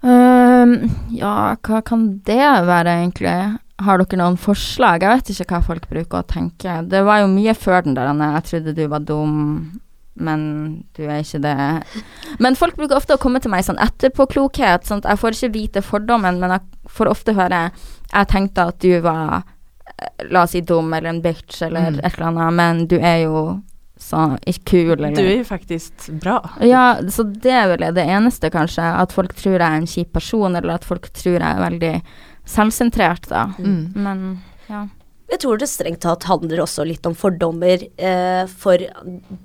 Um, ja, hva kan det være, egentlig? Har dere noen forslag? Jeg vet ikke hva folk bruker å tenke. Det var jo mye før den der jeg trodde du var dum, men du er ikke det. Men folk bruker ofte å komme til meg sånn etterpåklokhet. Sånn at jeg får ikke vite fordommen, men jeg får ofte høre Jeg tenkte at du var eh, La oss si dum eller en bitch eller Mm. et eller annet, men du er jo så ikke kul eller Du er jo faktisk bra. ja, så det er vel det eneste, kanskje. At folk tror jeg er en kjip person, eller at folk tror jeg er veldig selvsentrert, da. Mm. Men ja. Jeg tror det strengt tatt handler også litt om fordommer eh, for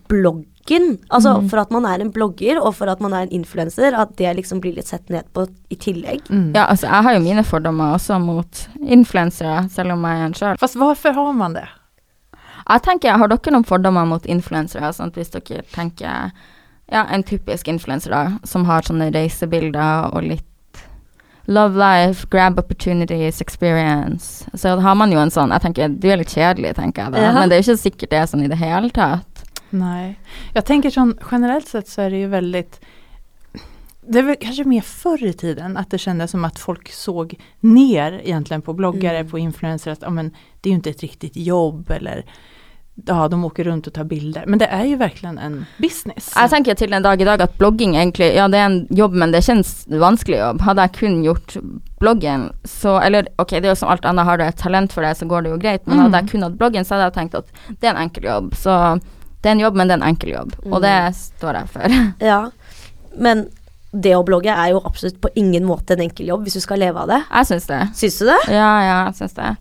bloggen. Altså mm. for at man er en blogger, og for at man er en influenser, at det liksom blir litt sett ned på i tillegg. Mm. ja, altså jeg har jo mine fordommer også mot influensere, selv om jeg er en sjøl. Fast hvorfor har man det? Jeg tenker, har dere noen fordommer mot influensere? Sånn at hvis dere tenker ja, en typisk influenser som har sånne reisebilder og litt Love life, grab opportunities, experience. Så har man jo en sånn Jeg tenker, du er litt kjedelig, tenker jeg da. Ja. Men det er jo ikke sikkert det er sånn i det hele tatt. Nei. Jeg tenker sånn generelt sett så er det jo veldig det var kanskje kanske mer förr i tiden att det kändes som att folk såg ner egentligen på bloggare, Mm. på influencers, att ja, men, det är ju inte ett riktigt jobb eller ja, de åker rundt och tar bilder. Men det är ju verkligen en business. Jeg tenker til en dag i dag at blogging egentlig Ja, det er en jobb, men det kjennes en vanskelig jobb. Hadde jeg kun gjort bloggen, så Eller ok, det er jo som alt annet, har du et talent for det, så går det jo greit, men Mm. hadde jeg kun hatt bloggen, så hadde jeg tenkt at det er en enkel jobb. Så det er en jobb, men det er en enkel jobb. Og det står jeg for. Ja, men det å blogge er jo absolutt på ingen måte en enkel jobb hvis du skal leve av det. Jeg syns det. Syns du det? Ja, ja, jeg syns det.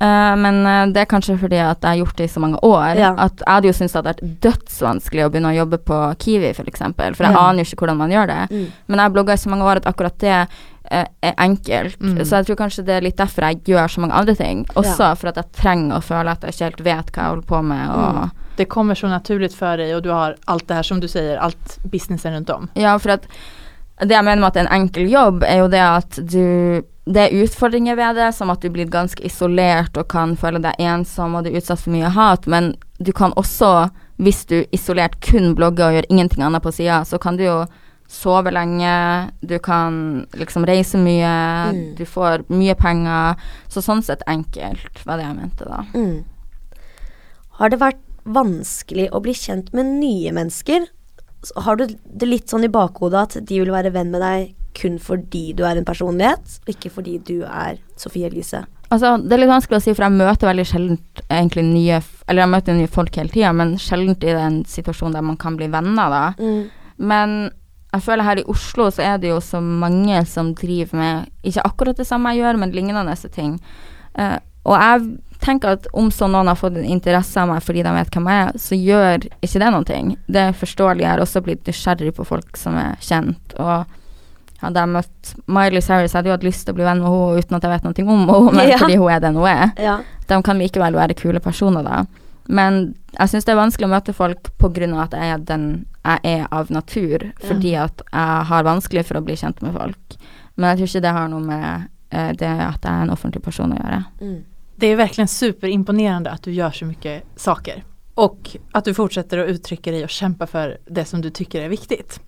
Eh, men eh, det er kanskje fordi at jeg har gjort det i så mange år. Ja. At jeg hadde jo syntes det hadde vært dødsvanskelig å begynne å jobbe på Kiwi, f.eks. For, eksempel, for jeg Ja. aner jo ikke hvordan man gjør det. Mm. Men jeg har blogga i så mange år at akkurat det eh, er enkelt. Mm. Så jeg tror kanskje det er litt derfor jeg gjør så mange andre ting. Også for at jeg trenger å føle at jeg ikke helt vet hva jeg holder på med. Og, Mm. det kommer så naturligt for deg, og du har alt det her som du sier, alt businessen rundt om. Ja, for at det jeg mener med at det er en enkel jobb, er jo det at du Det er utfordringer ved det, som at du blir ganske isolert og kan føle deg ensom og du er utsatt for mye hat, men du kan også, hvis du isolert kun blogger og gjør ingenting annet på sida, så kan du jo sove lenge, du kan liksom reise mye, Mm. du får mye penger. Så sånn sett enkelt, var det jeg mente da. Mm. Har det vært vanskelig å bli kjent med nye mennesker? Har du det litt sånn i bakhodet at de vil være venn med deg kun fordi du er en personlighet, og ikke fordi du er Sofie Elise? Altså, det er litt vanskelig å si, for jeg møter veldig sjelden egentlig nye Eller jeg møter nye folk hele tida, men sjelden i den situasjonen der man kan bli venner, da. Mm. Men jeg føler her i Oslo så er det jo så mange som driver med ikke akkurat det samme jeg gjør, men lignende ting. Uh, og jeg tenker at om så noen har fått en interesse av meg fordi de vet hvem jeg er, så gjør ikke det noen ting. Det er forståelig. Jeg har også blitt nysgjerrig på folk som er kjent. Og hadde jeg møtt Miley Cyrus, hadde jo hatt lyst til å bli venn med henne uten at jeg vet noe om henne, men Ja. fordi hun er den hun er. Ja. De kan likevel være kule personer, da. Men jeg syns det er vanskelig å møte folk av at jeg er den jeg er av natur, fordi at jeg har vanskelig for å bli kjent med folk. Men jeg tror ikke det har noe med eh, det at jeg er en offentlig person å gjøre. Mm. Det är verkligen superimponerande att du gör så mycket saker. Och att du fortsätter att uttrycka dig och kämpa för det som du tycker är viktigt.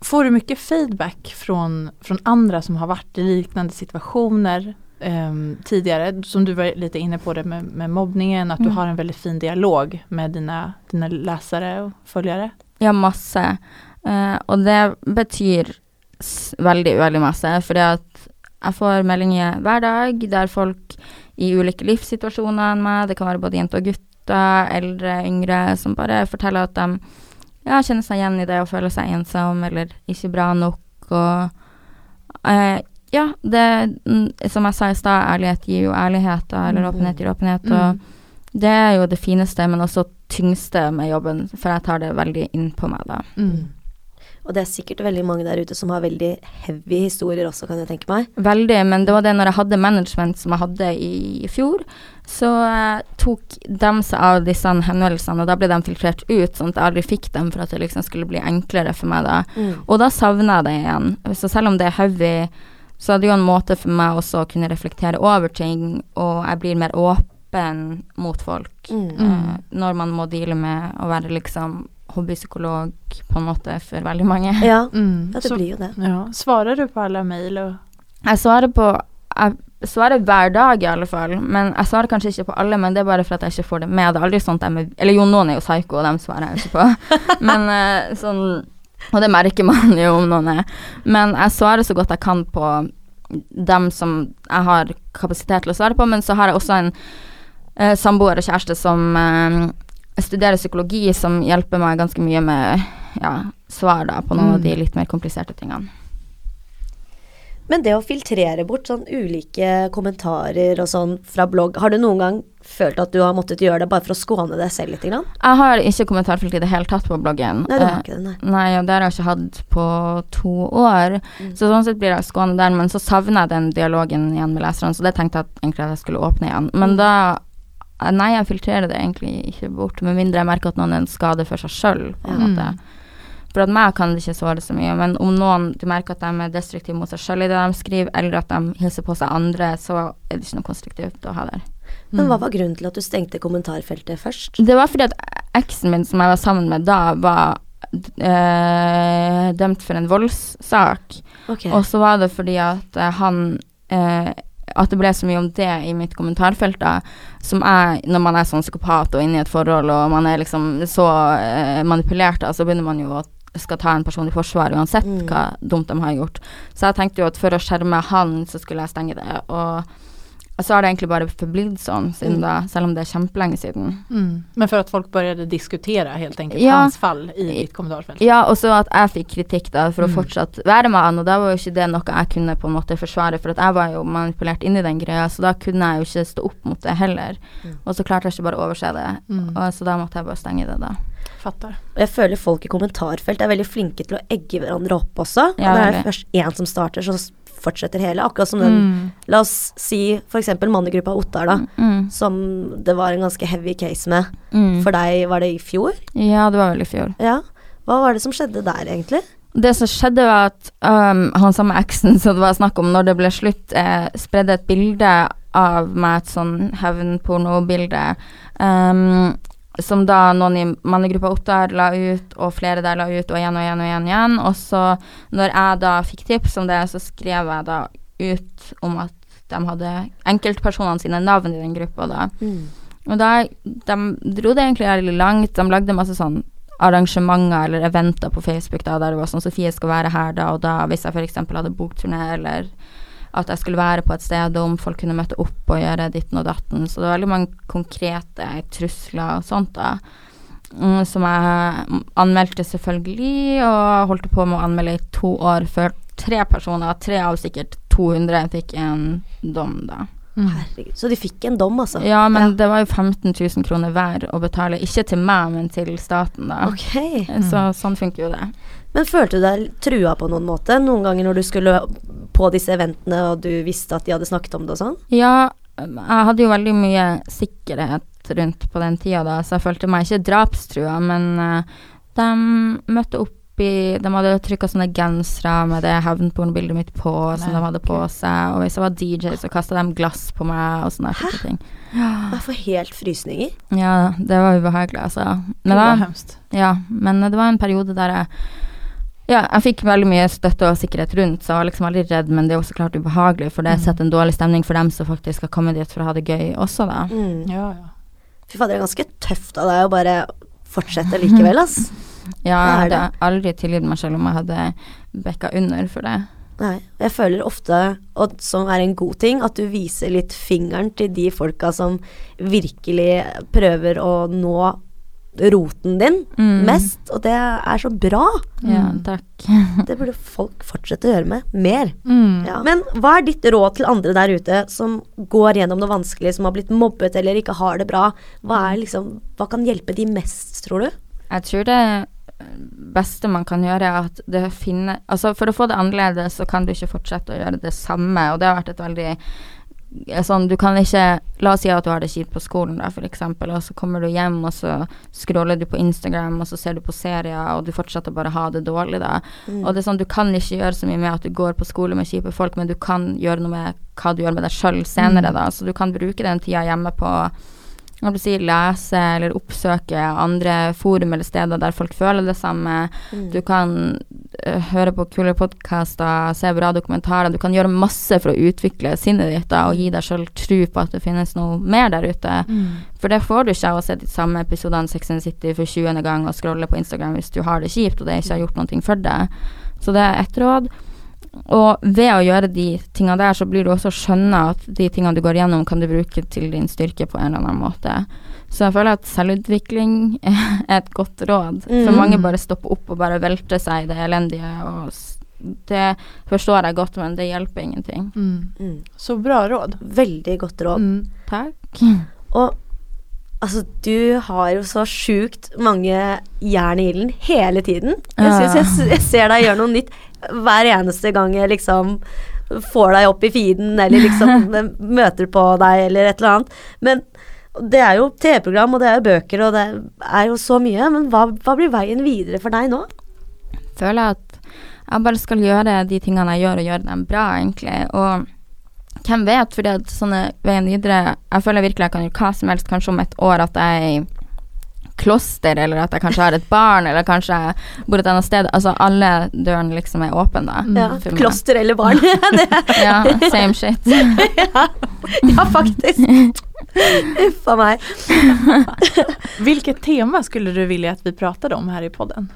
Får du mycket feedback från, från andra som har varit i liknande situationer eh, tidigare? Som du var lite inne på det med, med mobbningen, att du Mm. har en väldigt fin dialog med dina, dina läsare och följare. Ja, masse. Eh, og det betyr veldig, veldig masse. For jeg får meldinger hver dag der folk i ulike livssituasjoner enn meg, det kan være både jenter og gutter, eldre, yngre, som bare forteller at de ja, kjenner seg igjen i det og føler seg ensom eller ikke bra nok. Og eh, ja, det mm, som jeg sa i stad, ærlighet gir jo ærlighet, eller Mhm. åpenhet gir åpenhet. Mm. Det er jo det fineste, men også tyngste med jobben, for jeg tar det veldig inn på meg, da. Mm. Og det er sikkert veldig mange der ute som har veldig heavy historier også, kan jeg tenke meg. Veldig, men det var det når jeg hadde management som jeg hadde i fjor, så eh, tok de seg av disse henvendelsene, og da ble de filtrert ut, sånn at jeg aldri fikk dem for at det liksom skulle bli enklere for meg da. Mm. Og da savner jeg det igjen. Så selv om det er heavy, så er det jo en måte for meg også å kunne reflektere over ting, og jeg blir mer åpen mot folk. Mm. Eh, når man må deale med å være liksom hobbypsykolog på en måte for veldig mange. Ja. Mm. ja, det Så- blir jo det. ja. Svarer du på alle mail og Jeg svarer på Jeg svarer hver dag, i alle fall. Men jeg svarer kanskje ikke på alle, men det er bare for at jeg ikke får det med. Det er aldri at jeg med, Eller jo, noen er jo psyko, og dem svarer jeg ikke på. men eh, sånn Og det merker man jo om noen er. Men jeg svarer så godt jeg kan på dem som jeg har kapasitet til å svare på, men så har jeg også en eh, samboer og kjæreste som eh, studerer psykologi, som hjelper meg ganske mye med ja, svar da, på noen av Mm. de litt mer kompliserte tingene. Men det å filtrere bort sånn ulike kommentarer og sånn fra blogg, har du noen gang følt at du har måttet gjøre det bare for å skåne deg selv litt? Grann? Jeg har ikke kommentarfelt i det hele tatt på bloggen. Nei, du har Eh, ikke det, nei. Nei, og det har jeg ikke hatt på to år. Mm. Så sånn sett blir jeg skånet der, men så savner jeg den dialogen igjen med leserne, så det tenkte jeg at egentlig at jeg skulle åpne igjen. Men Mm. da Nei, jeg filtrerer det egentlig ikke bort, med mindre jeg merker at noen er en skade for seg sjøl, på en måte. For at meg kan det ikke såre så mye, men om noen du merker at de er destruktive mot seg sjøl i det de skriver, eller at de hilser på seg andre, så er det ikke noe konstruktivt å ha der. Men Mm. hva var grunnen til at du stengte kommentarfeltet først? Det var fordi at eksen min som jeg var sammen med da, var øh, dømt for en voldssak. Okay. Og så var det fordi at eh, han eh, At det ble så mye om det i mitt kommentarfelt, da, som er Når man er sånn psykopat og inne i et forhold, og man er liksom så eh, manipulert, da, så begynner man jo å skal ta en person i forsvar uansett Mm. hva dumt de har gjort. Så jeg tenkte jo at for å skjerme han, så skulle jeg stenge det. Og så har det egentlig bare forblitt sånn siden Mm. da, selv om det er kjempelenge siden. Mm. Men for at folk började diskutere helt enkelt Ja. hans fall i ditt kommentarfelt? Ja, og så at jeg fikk kritikk da for å Mm. fortsatt være med han, og da var jo ikke det noe jeg kunne på en måte forsvare, for at jeg var jo manipulert inn i den greia, så da kunne jeg jo ikke stå opp mot det heller. Mm. Og så klarte jeg ikke bare å overse det, Mm. og så da måtte jeg bare stenge det da. Fatter. Og jeg føler folk i kommentarfelt er veldig flinke til å egge hverandre opp også. Ja, og det er først én som starter, så fortsetter hele. Akkurat som den, Mm. la oss si f.eks. mannegruppa Ottar, da. Mm. Som det var en ganske heavy case med. Mm. For deg var det i fjor? Ja, det var vel i fjor. Ja. Hva var det som skjedde der, egentlig? Det som skjedde var at um, han samme eksen som det var snakk om når det ble slutt, eh, spredde et bilde av meg, et sånn hevnpornobilde, um, som da noen i mannegruppa Ottar la ut, og flere der la ut, og igjen og igjen og igjen. igjen. Og så, når jeg da fikk tips om det, så skrev jeg da ut om at de hadde enkeltpersonene sine navn i den gruppa da. Og da, de dro det egentlig veldig langt. De lagde masse sånn arrangementer eller eventer på Facebook da, der det var sånn Sofie skal være her da og da, hvis jeg f.eks. hadde bokturné, eller at jeg skulle være på et sted, og om folk kunne møte opp og gjøre ditten og datten. Så det var veldig mange konkrete trusler og sånt da. Mm, som jeg anmeldte selvfølgelig, og holdt på med å anmelde i to år før tre personer, tre av sikkert 200, fikk en dom da. Mm. Herregud. Så de fikk en dom, altså? Ja, men Ja. det var jo 15 000 kroner hver å betale, ikke til meg, men til staten, da. Ok. Så sånn funker jo det. Men følte du deg trua på noen måte? Noen ganger når du skulle på disse eventene og du visste at de hadde snakket om det og sånn? Ja, jeg hadde jo veldig mye sikkerhet rundt på den tida, da, så jeg følte meg ikke drapstrua, men uh, de møtte opp i De hadde trykka sånne gensere med det hevnpornbildet mitt på, som Nei, de hadde på seg, og hvis jeg var DJ, så kasta de glass på meg og sånne type ting. Jeg får helt frysninger. Ja, det var ubehagelig, altså. Det Men da, var. Ja, men det var en periode der jeg ja, jeg fikk veldig mye støtte og sikkerhet rundt, så jeg var liksom aldri redd, men det er også klart ubehagelig, for det Mm. setter en dårlig stemning for dem som faktisk har kommet dit for å ha det gøy også, da. Mm. Ja, ja. Fy fader, det er ganske tøft av deg å bare fortsette likevel, ass. Ja, jeg hadde aldri tilgitt meg selv om jeg hadde bekka under for det. Nei. Jeg føler ofte, og som er en god ting, at du viser litt fingeren til de folka som virkelig prøver å nå roten din Mm. mest, og det er så bra. Ja, Mm. takk. Det burde folk fortsette å gjøre med mer. Mm. Ja. Men hva er ditt råd til andre der ute som går gjennom noe vanskelig, som har blitt mobbet eller ikke har det bra? Hva, er liksom, hva kan hjelpe de mest, tror du? Jeg tror det beste man kan gjøre, er at det finner Altså, for å få det annerledes, så kan du ikke fortsette å gjøre det samme, og det har vært et veldig Sånn, du kan ikke La oss si at du har det kjipt på skolen, da, for eksempel, og så kommer du hjem, og så scroller du på Instagram, og så ser du på serier, og du fortsetter bare å ha det dårlig, da. Mm. Og det er sånn, du kan ikke gjøre så mye med at du går på skole med kjipe folk, men du kan gjøre noe med hva du gjør med deg sjøl senere, da. Så du kan bruke den tida hjemme på når du sier lese eller oppsøke andre forum eller steder der folk føler det samme. Mm. Du kan høre på kule podkaster, se bra dokumentarer. Du kan gjøre masse for å utvikle sinnet ditt da, og gi deg sjøl tro på at det finnes noe mer der ute. Mm. For det får du ikke av å se de samme episodene Sex and City for 20. gang og scrolle på Instagram hvis du har det kjipt og det ikke har gjort noe for deg. Så det er ett råd. Og ved å gjøre de tingene der, så blir du også skjønne at de tingene du går gjennom, kan du bruke til din styrke på en eller annen måte. Så jeg føler at selvutvikling er et godt råd. For Mhm. mange bare stopper opp og bare velter seg i det elendige. Og det forstår jeg godt, men det hjelper ingenting. Mm. Mm. Så bra råd. Veldig godt råd. Mm. Takk. Og altså, du har jo så sjukt mange jern i ilden hele tiden. Jeg, syns jeg, jeg ser deg gjøre noe nytt hver eneste gang jeg liksom får deg opp i feeden, eller liksom møter på deg, eller et eller annet. Men det er jo TV-program, og det er jo bøker, og det er jo så mye. Men hva, hva blir veien videre for deg nå? føler at jeg bare skal gjøre de tingene jeg gjør, og gjøre dem bra, egentlig. Og hvem vet, fordi at sånne veien videre Jeg føler virkelig jeg kan gjøre hva som helst, kanskje om et år at jeg er kloster, eller at jeg kanskje har et barn, eller kanskje jeg bor et annet sted. Altså alle dørene liksom er åpne, da. Ja, kloster eller barn? Ja, same shit. ja, ja, faktisk. Uff a meg. Hvilket tema skulle du vilja at vi pratet om her i podden?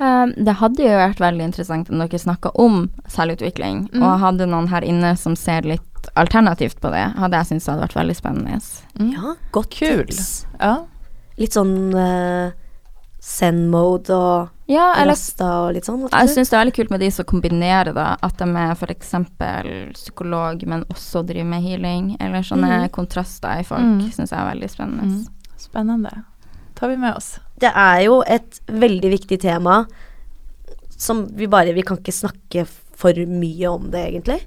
Um, det hadde jo vært veldig interessant om dere snakka om selvutvikling, Mm. og hadde noen her inne som ser litt alternativt på det, hadde jeg syntes det hadde vært veldig spennende. Mm. Ja, godt Kul. tips. Ja. Litt sånn uh, zen-mode og Ja, eller rasta og litt sånn. Jeg syns det er veldig kult med de som kombinerer da, at de er f.eks. psykolog, men også driver med healing, eller sånne mm. kontraster i folk, Mm. syns jeg er veldig spennende. Mm. Spennende. tar vi med oss. Det er jo et veldig viktig tema som vi bare Vi kan ikke snakke for mye om det, egentlig.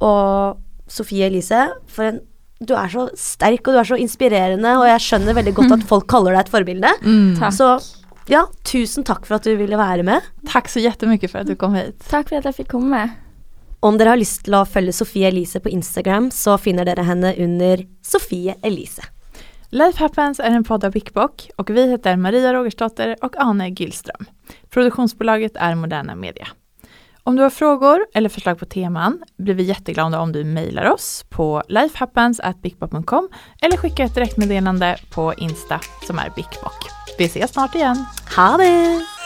Og Sofie Elise, for en du er så sterk og du er så inspirerende, og jeg skjønner veldig godt at folk kaller deg et forbilde. Mm. Takk. Så ja, tusen takk for at du ville være med. Takk så jättemycket for at du kom hit. Takk for at jeg fikk komme. Om dere har lyst til å følge Sofie Elise på Instagram, så finner dere henne under Sofie Elise. Life Happens er en podd av Bickbock og vi heter Maria Rogersdotter og Ane Gylstrøm. Produktionsbolaget er Moderna Media. Om du har frågor eller förslag på teman blir vi jätteglada om du mejlar oss på lifehappens@bickbock.com eller skickar ett direktmeddelande på Insta som är Bickbock. Vi ses snart igen. Ha det!